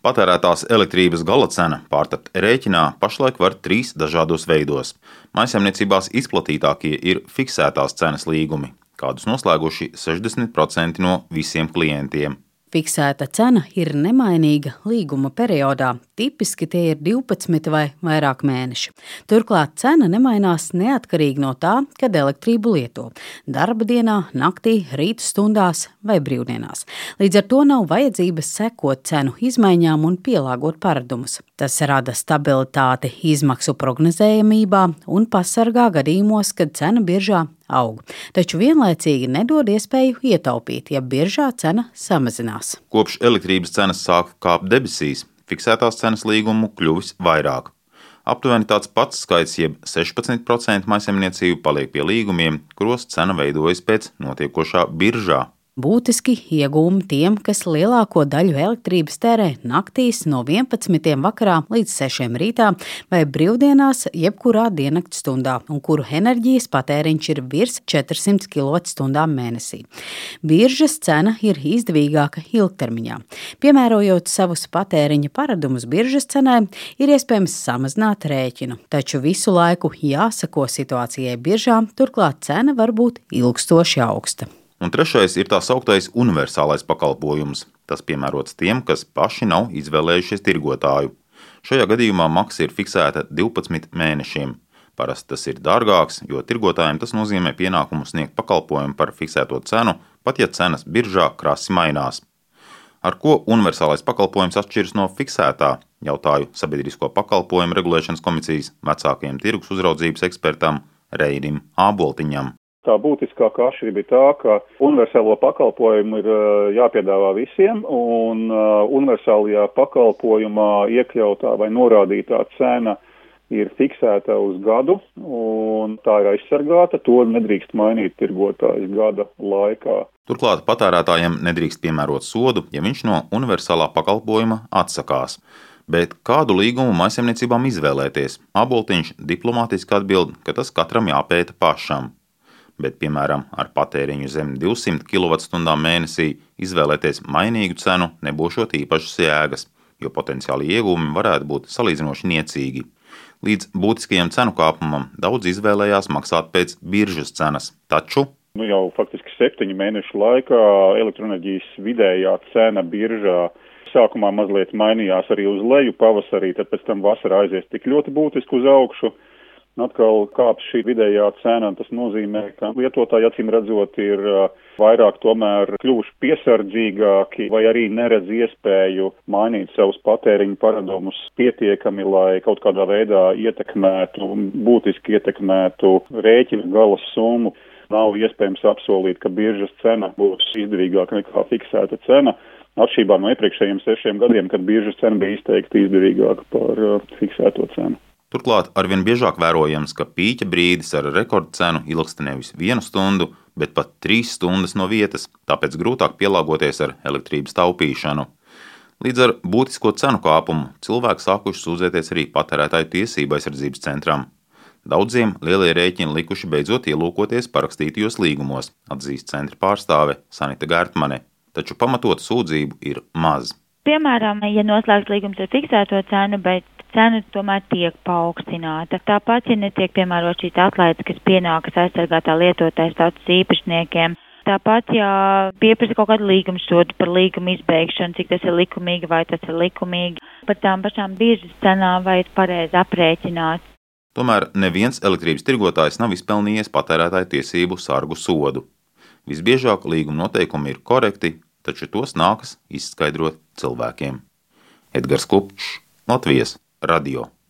Patērētās elektrības gala cena pārtapt rēķinā pašlaik var trīs dažādos veidos. Maisaimniecībās izplatītākie ir fiksētās cenas līgumi, kādus noslēguši 60% no visiem klientiem. Fiksēta cena ir nemainīga līguma periodā. Tipiski tie ir 12 vai vairāk mēneši. Turklāt cena nemainās neatkarīgi no tā, kad elektrību lieto - darba dienā, naktī, rīta stundās vai brīvdienās. Līdz ar to nav vajadzības sekot cenu izmaiņām un pielāgot paradumus. Tas rada stabilitāti izmaksu prognozējamībā un pasargā gadījumos, kad cena biržā aug, taču vienlaicīgi nedod iespēju ietaupīt, ja biržā cena samazinās. Kopš elektrības cenas sāka kāpt debesīs, fiksētās cenas līgumu kļuvis vairāk. Aptuveni tāds pats skaits, jeb 16% maisaimniecību paliek pie līgumiem, kuros cena veidojas pēc notiekošā biržā būtiski iegūmi tiem, kas lielāko daļu elektrības tērē naktīs no 11. vakarā līdz 6. rītā vai brīvdienās, jebkurā diennakts stundā, un kuru enerģijas patēriņš ir virs 400 kWh mēnesī. Biržas cena ir izdevīgāka ilgtermiņā. Piemērojot savus patēriņa paradumus biržas cenai, ir iespējams samazināt rēķinu, taču visu laiku jāsako situācijai biržā, turklāt cena var būt ilgstoši augsta. Un trešais ir tā sauktais universālais pakalpojums. Tas piemērots tiem, kas paši nav izvēlējušies tirgotāju. Šajā gadījumā maksa ir fiksēta 12 mēnešiem. Parasti tas ir dārgāks, jo tirgotājiem tas nozīmē pienākumu sniegt pakalpojumu par fiksēto cenu, pat ja cenas biržā krasi mainās. Ar ko universālais pakalpojums atšķiras no fiksētā? Jautāju Sabiedrisko pakalpojumu regulēšanas komisijas vecākajam tirgus uzraudzības ekspertam Reidim Āboltiņam. Tā būtiskākā atšķirība ir tā, ka universālo pakalpojumu ir jāpiedāvā visiem, un universālajā pakalpojumā iekļautā vai norādītā cena ir fiksēta uz gadu, un tā ir aizsargāta. To nedrīkst mainīt tirgotājs gada laikā. Turklāt patērētājiem nedrīkst piemērot sodu, ja viņš no universālā pakalpojuma atsakās. Bet kādu līgumu maisaimniecībām izvēlēties? Aboltiņš diplomātiski atbild, ka tas katram jāpēta pašam bet, piemēram, ar patēriņu zem 200 kWh mēnesī izvēlēties mainīgu cenu nebūšot īpašas jēgas, jo potenciāli iegūmi varētu būt salīdzinoši niecīgi. Līdz būtiskajam cenu kāpumam daudz izvēlējās maksāt pēc biržas cenas, taču Nu, jau faktiski septiņu mēnešu laikā elektroenerģijas vidējā cena biržā sākumā mazliet mainījās arī uz leju pavasarī, tad pēc tam vasarā aizies tik ļoti būtiski uz augšu atkal kāps šī vidējā cena, tas nozīmē, ka lietotāji acīm redzot ir vairāk tomēr kļuvuši piesardzīgāki vai arī neredz iespēju mainīt savus patēriņu paradumus pietiekami, lai kaut kādā veidā ietekmētu, būtiski ietekmētu rēķinu galas summu. Nav iespējams apsolīt, ka biržas cena būs izdevīgāka nekā fiksēta cena. Atšķirībā no iepriekšējiem sešiem gadiem, kad biržas cena bija izteikti izdevīgāka par uh, fiksēto cenu. Turklāt arvien biežāk vērojams, ka pīķa brīdis ar rekordcenu ilgsta nevis vienu stundu, bet pat trīs stundas no vietas, tāpēc grūtāk pielāgoties ar elektrības taupīšanu. Līdz ar būtisko cenu kāpumu cilvēki sākuši sūdzēties arī patērētāju tiesību aizsardzības centram. Daudziem lielie rēķini likuši beidzot ielūkoties parakstītajos līgumos, atzīst centra pārstāve Sanita Gērtmane, taču pamatot sūdzību ir maz. Piemēram, ja noslēgts līgums ar fiksēto cenu, bet cena tomēr tiek paaugstināta. Tāpat, ja netiek piemērot šīs atlaides, kas pienākas aizsargātā lietotāja status īpašniekiem, Tāpat, ja pieprasa kaut kādu līgumu sodu par līgumu izbeigšanu, cik tas ir likumīgi vai tas ir likumīgi, par tām pašām biežas cenām vai ir pareizi aprēķināts. Tomēr neviens elektrības tirgotājs nav izpelnījies patērētāju tiesību sargu sodu. Visbiežāk līguma noteikumi ir korekti, taču tos nākas izskaidrot cilvēkiem. Edgars Kupčs, Latvijas radio.